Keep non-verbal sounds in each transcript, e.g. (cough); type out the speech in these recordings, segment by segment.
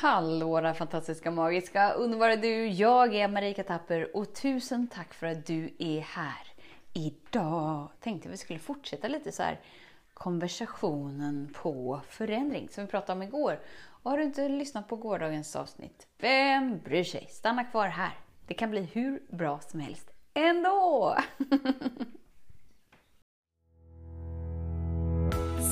Hallå där fantastiska, magiska, underbara du! Jag är Marika Tapper och tusen tack för att du är här. Idag tänkte vi skulle fortsätta lite så här konversationen på förändring som vi pratade om igår. Och har du inte lyssnat på gårdagens avsnitt, vem bryr sig? Stanna kvar här. Det kan bli hur bra som helst ändå! (laughs)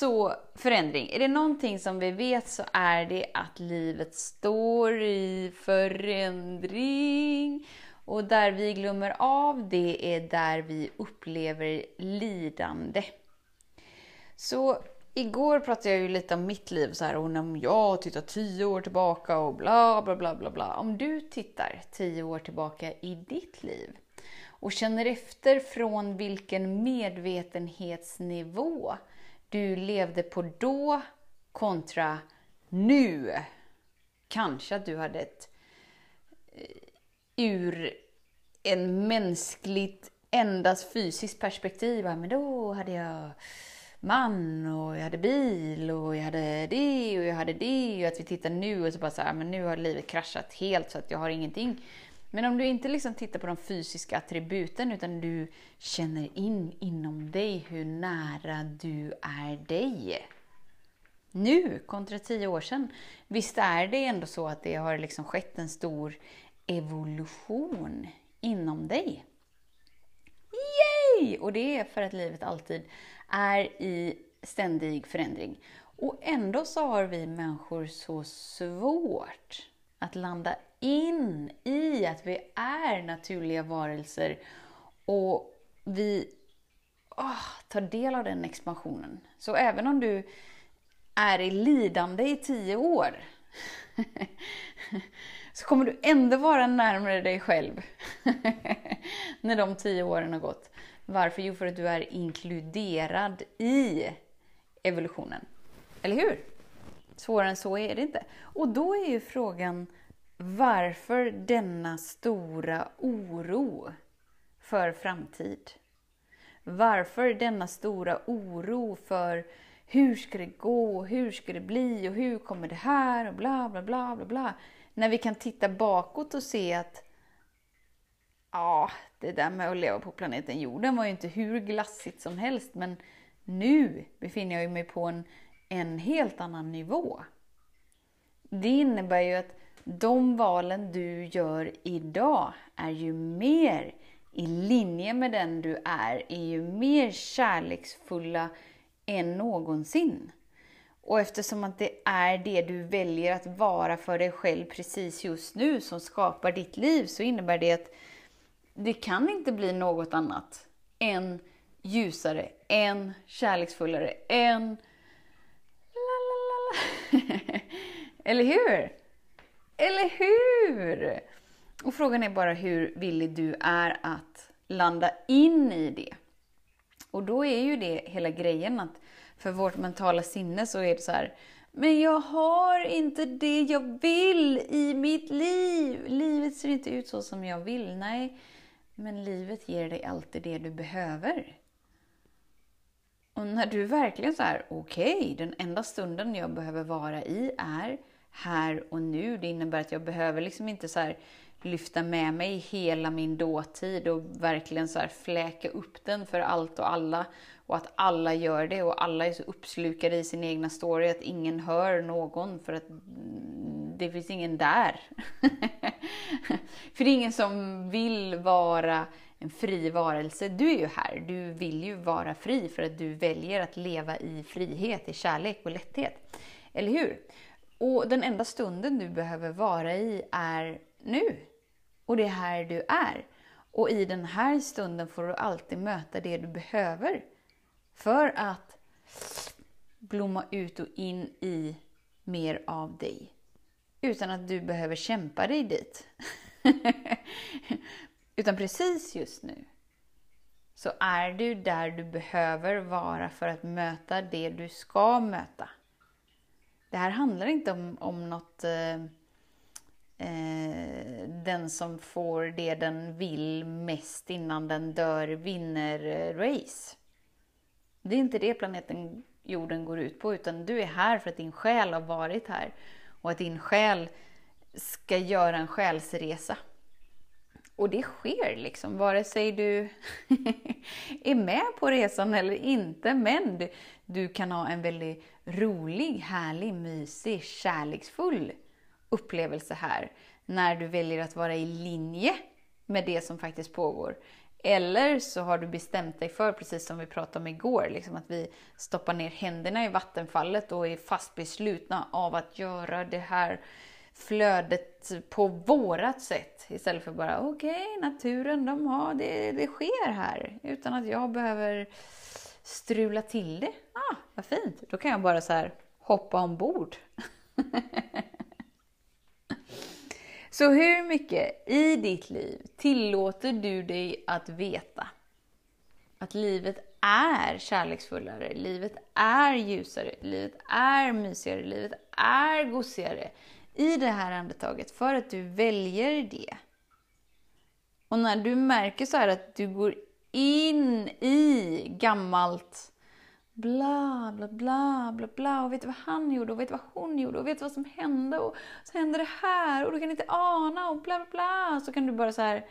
Så förändring, är det någonting som vi vet så är det att livet står i förändring. Och där vi glömmer av det är där vi upplever lidande. Så igår pratade jag ju lite om mitt liv så här, och om jag tittar tio år tillbaka och bla bla bla bla bla. Om du tittar tio år tillbaka i ditt liv och känner efter från vilken medvetenhetsnivå du levde på då kontra nu. Kanske att du hade ett eh, ur en mänskligt endast fysiskt perspektiv. Men då hade jag man och jag hade bil och jag hade det och jag hade det och att vi tittar nu och så bara så här, men nu har livet kraschat helt så att jag har ingenting. Men om du inte liksom tittar på de fysiska attributen utan du känner in inom dig hur nära du är dig. Nu kontra tio år sedan. Visst är det ändå så att det har liksom skett en stor evolution inom dig. Yay! Och det är för att livet alltid är i ständig förändring. Och ändå så har vi människor så svårt att landa in i att vi är naturliga varelser och vi oh, tar del av den expansionen. Så även om du är i lidande i tio år (laughs) så kommer du ändå vara närmare dig själv (laughs) när de tio åren har gått. Varför? Jo, för att du är inkluderad i evolutionen. Eller hur? Svårare än så är det inte. Och då är ju frågan varför denna stora oro för framtid? Varför denna stora oro för hur ska det gå, hur ska det bli och hur kommer det här och bla bla bla bla bla. När vi kan titta bakåt och se att ja, det där med att leva på planeten jorden var ju inte hur glassigt som helst men nu befinner jag mig på en, en helt annan nivå. Det innebär ju att de valen du gör idag är ju mer i linje med den du är, är ju mer kärleksfulla än någonsin. Och eftersom att det är det du väljer att vara för dig själv precis just nu som skapar ditt liv så innebär det att det kan inte bli något annat än ljusare, än kärleksfullare, än (laughs) Eller hur? Eller hur? Och frågan är bara hur villig du är att landa in i det. Och då är ju det hela grejen att för vårt mentala sinne så är det så här, men jag har inte det jag vill i mitt liv. Livet ser inte ut så som jag vill. Nej, men livet ger dig alltid det du behöver. Och när du verkligen så här, okej, okay, den enda stunden jag behöver vara i är här och nu. Det innebär att jag behöver liksom inte så här lyfta med mig hela min dåtid och verkligen så här fläka upp den för allt och alla. Och att alla gör det och alla är så uppslukade i sin egna story att ingen hör någon för att det finns ingen där. (laughs) för det är ingen som vill vara en fri varelse. Du är ju här, du vill ju vara fri för att du väljer att leva i frihet, i kärlek och lätthet. Eller hur? Och den enda stunden du behöver vara i är nu. Och det är här du är. Och i den här stunden får du alltid möta det du behöver för att blomma ut och in i mer av dig. utan att du behöver kämpa dig dit. (laughs) utan precis just nu så är du där du behöver vara för att möta det du ska möta. Det här handlar inte om, om något eh, eh, den som får det den vill mest innan den dör vinner-race. Eh, det är inte det planeten jorden går ut på, utan du är här för att din själ har varit här och att din själ ska göra en själsresa. Och det sker liksom, vare sig du (laughs) är med på resan eller inte. Men du kan ha en väldigt rolig, härlig, mysig, kärleksfull upplevelse här. När du väljer att vara i linje med det som faktiskt pågår. Eller så har du bestämt dig för, precis som vi pratade om igår, liksom att vi stoppar ner händerna i vattenfallet och är fast beslutna av att göra det här flödet på vårat sätt. Istället för bara, okej, okay, naturen, de har, det, det sker här. Utan att jag behöver strula till det. Ah, vad fint! Då kan jag bara så här hoppa ombord. (laughs) Så hur mycket i ditt liv tillåter du dig att veta att livet är kärleksfullare, livet är ljusare, livet är mysigare, livet är gosigare i det här andetaget för att du väljer det. Och när du märker så att du går in i gammalt bla, bla, bla, bla, bla. Och vet du vad han gjorde? Och vet du vad hon gjorde? Och vet du vad som hände? Och så hände det här och du kan inte ana och bla, bla, bla. Så kan du bara så här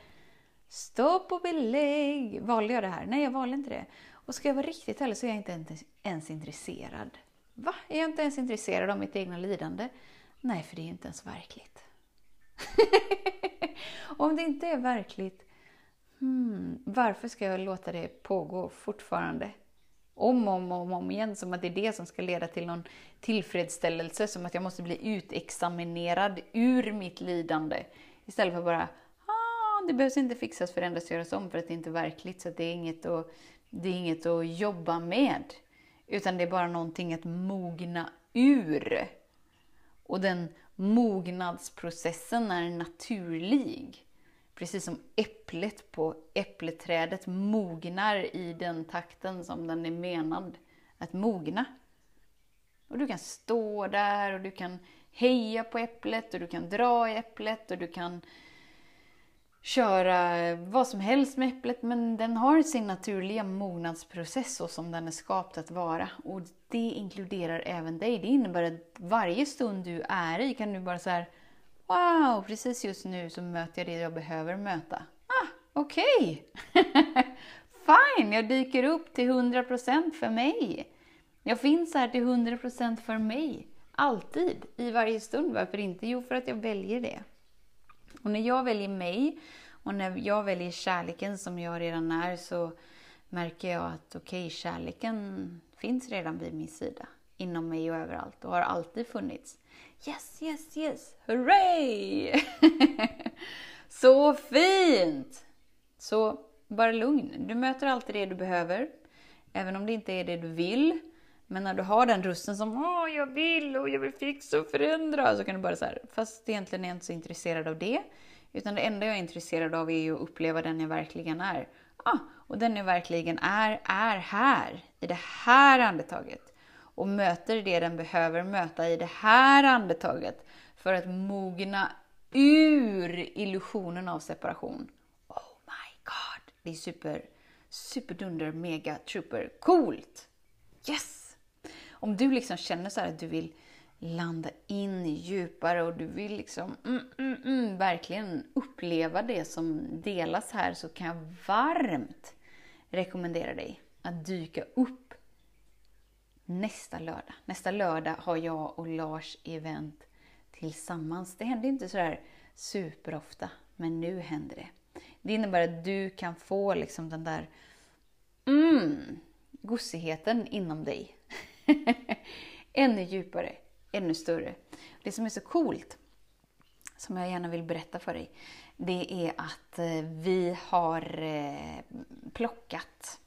stopp och belägg. Valde jag det här? Nej, jag valde inte det. Och ska jag vara riktigt ärlig så är jag inte ens intresserad. Va? Är jag inte ens intresserad av mitt egna lidande? Nej, för det är inte ens verkligt. (laughs) Om det inte är verkligt, hmm, varför ska jag låta det pågå fortfarande? om och om, om, om igen, som att det är det som ska leda till någon tillfredsställelse, som att jag måste bli utexaminerad ur mitt lidande. Istället för bara, ah, det behövs inte fixas, förändras, göras om för att det inte är verkligt, så det är inget att, det är inget att jobba med. Utan det är bara någonting att mogna ur. Och den mognadsprocessen är naturlig. Precis som äpplet på äppleträdet mognar i den takten som den är menad att mogna. Och du kan stå där och du kan heja på äpplet och du kan dra i äpplet och du kan köra eh, vad som helst med äpplet men den har sin naturliga mognadsprocess så som den är skapt att vara. Och det inkluderar även dig. Det innebär att varje stund du är i kan du bara så här Wow, precis just nu så möter jag det jag behöver möta. Ah, okej! Okay. (laughs) Fine, jag dyker upp till 100% för mig. Jag finns här till 100% för mig. Alltid, i varje stund. Varför inte? Jo, för att jag väljer det. Och när jag väljer mig och när jag väljer kärleken som jag redan är så märker jag att okej, okay, kärleken finns redan vid min sida. Inom mig och överallt och har alltid funnits. Yes, yes, yes! Hurray! (laughs) så fint! Så bara lugn. Du möter alltid det du behöver. Även om det inte är det du vill. Men när du har den rösten som Åh, jag vill och jag vill fixa och förändra. Så kan du bara så fast egentligen är jag inte så intresserad av det. Utan det enda jag är intresserad av är ju att uppleva den jag verkligen är. Ah, och den jag verkligen är, är här. I det här andetaget och möter det den behöver möta i det här andetaget för att mogna ur illusionen av separation. Oh my god! Det är super, superdunder, mega, trooper, coolt! Yes! Om du liksom känner så att du vill landa in djupare och du vill liksom mm, mm, mm, verkligen uppleva det som delas här så kan jag varmt rekommendera dig att dyka upp nästa lördag. Nästa lördag har jag och Lars event tillsammans. Det händer inte sådär superofta, men nu händer det. Det innebär att du kan få liksom den där mm, gosigheten inom dig. (laughs) ännu djupare, ännu större. Det som är så coolt, som jag gärna vill berätta för dig, det är att eh, vi har eh, plockat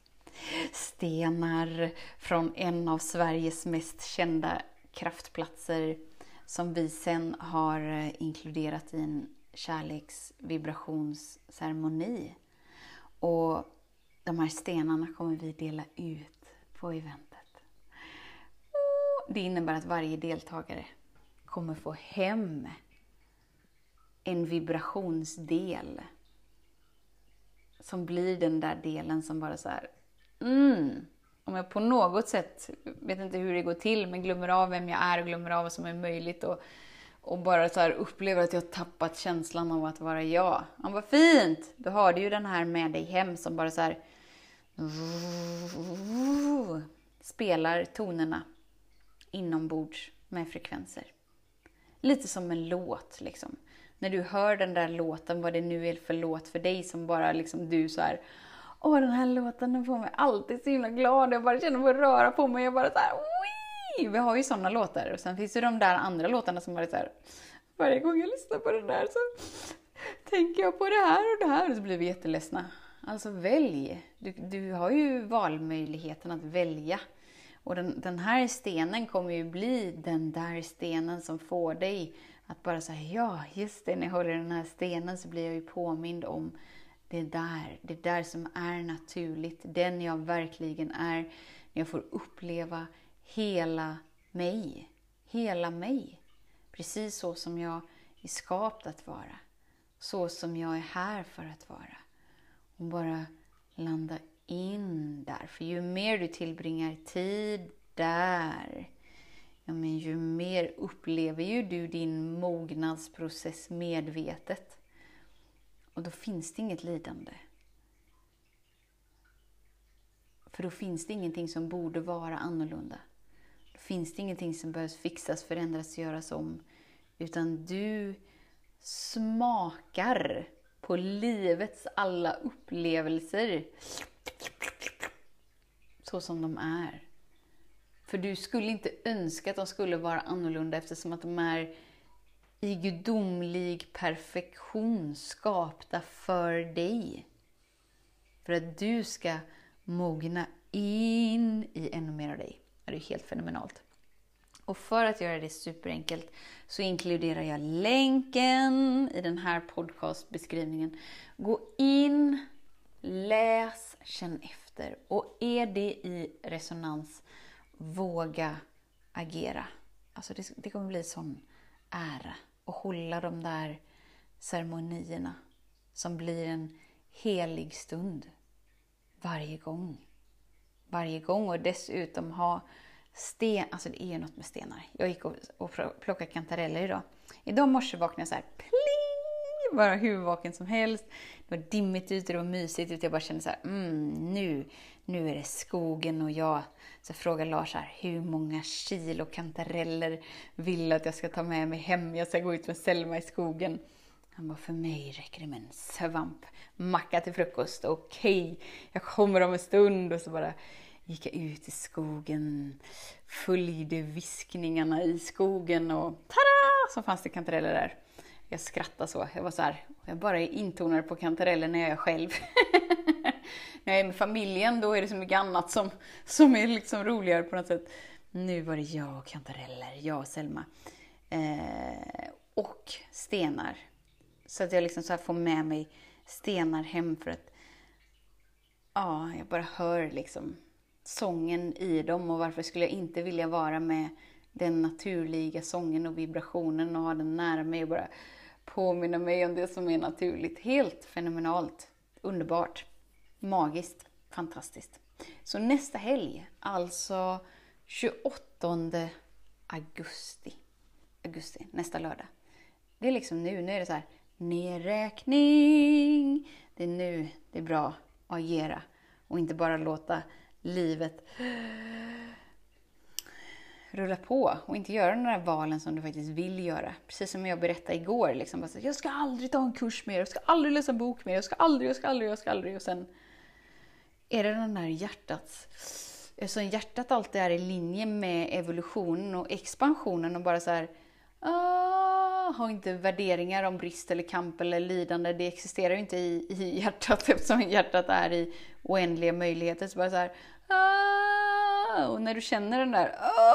stenar från en av Sveriges mest kända kraftplatser som vi sen har eh, inkluderat i en kärleksvibrationsceremoni. Och de här stenarna kommer vi dela ut på eventet. Det innebär att varje deltagare kommer få hem en vibrationsdel som blir den där delen som bara så här, mm, om jag på något sätt, vet inte hur det går till, men glömmer av vem jag är och glömmer av vad som är möjligt och, och bara så här upplever att jag har tappat känslan av att vara jag. Ja, vad fint! Då har du ju den här med dig hem som bara så här spelar tonerna inombords med frekvenser. Lite som en låt liksom. När du hör den där låten, vad det nu är för låt för dig som bara liksom du så här Åh, den här låten den får mig alltid så himla glad. Jag bara känner mig röra på mig. Jag bara så här, Wii! Vi har ju sådana låtar. Och sen finns det de där andra låtarna som bara så här, varje gång jag lyssnar på den där så (laughs) tänker jag på det här och det här och så blir vi jätteledsna. Alltså välj! Du, du har ju valmöjligheten att välja. Och den, den, här stenen kommer ju bli den där stenen som får dig att bara säga ja, just det, när jag håller den här stenen så blir jag ju påmind om det där, det där som är naturligt, den jag verkligen är, när jag får uppleva hela mig, hela mig. Precis så som jag är skapt att vara, så som jag är här för att vara. Och bara landa in där. För ju mer du tillbringar tid där, ja, men ju mer upplever ju du din mognadsprocess medvetet. Och då finns det inget lidande. För då finns det ingenting som borde vara annorlunda. Då finns det ingenting som behövs fixas, förändras, göras om. Utan du smakar på livets alla upplevelser så som de är. För du skulle inte önska att de skulle vara annorlunda eftersom att de är i gudomlig perfektion skapta för dig. För att du ska mogna in i ännu mer av dig. Det är helt fenomenalt. Och för att göra det superenkelt så inkluderar jag länken i den här podcastbeskrivningen. Gå in, läs, känn efter. Och är det i resonans, våga agera. Alltså det, det kommer bli sån ära att hålla de där ceremonierna som blir en helig stund varje gång. Varje gång och dessutom ha sten, alltså det är ju något med stenar. Jag gick och, och plockade kantareller idag. Idag morse vaknade jag så här, pling! (laughs) Bara hur vaken som helst. Det var dimmigt ute, det var mysigt ute. Jag bara kände så här, mm, nu, nu är det skogen och jag. Så jag frågade Lars här, hur många kilo kantareller vill att jag ska ta med mig hem? Jag ska gå ut med Selma i skogen. Han bara, för mig räcker det med en svampmacka till frukost. Okej, okay, jag kommer om en stund. Och så bara gick jag ut i skogen, följde viskningarna i skogen och tada! Så fanns det kantareller där. Jag skrattade så. Jag var så här, jag bara intonar på kantareller när jag är själv. (laughs) när jag är med familjen, då är det så mycket annat som, som är liksom roligare på något sätt. Nu var det jag och kantareller, jag och Selma. Eh, och stenar. Så att jag liksom så får med mig stenar hem för att ja, jag bara hör liksom sången i dem och varför skulle jag inte vilja vara med den naturliga sången och vibrationen och ha den nära mig och bara påminna mig om det som är naturligt. Helt fenomenalt, underbart, magiskt, fantastiskt. Så nästa helg, alltså 28 augusti, augusti, nästa lördag. Det är liksom nu, nu är det så här nedräkning. Det är nu det är bra att agera och inte bara låta livet rulla på och inte göra några valen som du faktiskt vill göra. Precis som jag berättade igår. Liksom, bara så, jag ska aldrig ta en kurs mer, jag ska aldrig läsa en bok mer, jag ska aldrig, jag ska aldrig, jag ska aldrig. Och sen är det den där hjärtats... Eftersom hjärtat alltid är i linje med evolutionen och expansionen och bara så här... Ah, har inte värderingar om brist eller kamp eller lidande. Det existerar ju inte i, i hjärtat (laughs) eftersom hjärtat är i oändliga möjligheter. Så bara så här, ah, och när du känner den där, Ah,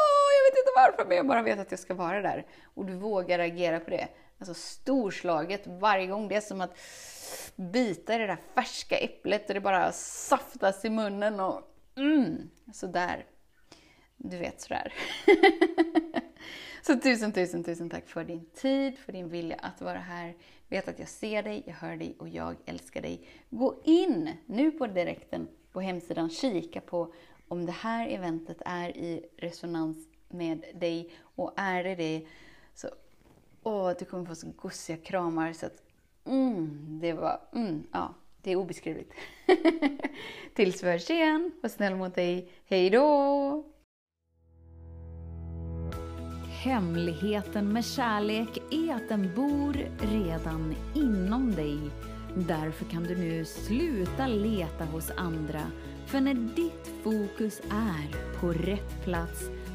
jag för mig, jag bara vet att jag ska vara där. Och du vågar agera på det. Alltså storslaget varje gång. Det är som att bita i det där färska äpplet och det bara saftas i munnen och mm, sådär. Du vet sådär. (laughs) Så tusen, tusen, tusen tack för din tid, för din vilja att vara här. Vet att jag ser dig, jag hör dig och jag älskar dig. Gå in nu på direkten på hemsidan, kika på om det här eventet är i resonans med dig. Och är det det, så åh, du kommer få så gosiga kramar så att mm, det var, mm, ja, det är obeskrivligt. (laughs) Tills vi hörs igen, var snäll mot dig. Hej då! Hemligheten med kärlek är att den bor redan inom dig. Därför kan du nu sluta leta hos andra. För när ditt fokus är på rätt plats